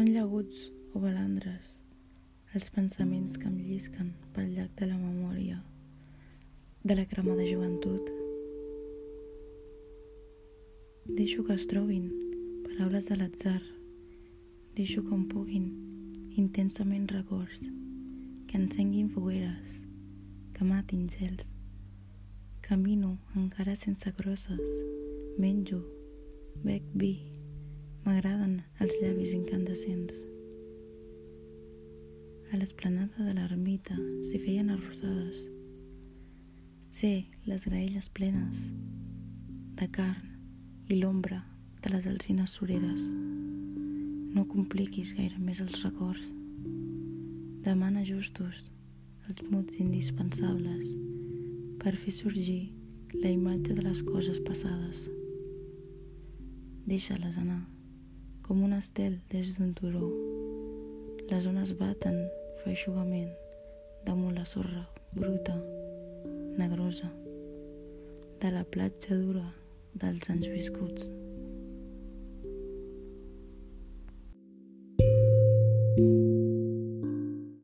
Són llaguts o balandres els pensaments que em llisquen pel llac de la memòria de la cremada joventut. Deixo que es trobin paraules de l'atzar. Deixo em puguin intensament records que encenguin fogueres, que matin gels. Camino encara sense crosses, menjo, bec vi, M'agraden els llavis incandescents. A l'esplanada de l'ermita s'hi feien arrossades. Sé les graelles plenes de carn i l'ombra de les alzines soreres. No compliquis gaire més els records. Demana justos els muts indispensables per fer sorgir la imatge de les coses passades. Deixa-les anar com un estel des d'un turó. Les ones baten feixugament damunt la sorra bruta, negrosa, de la platja dura dels anys viscuts. thank you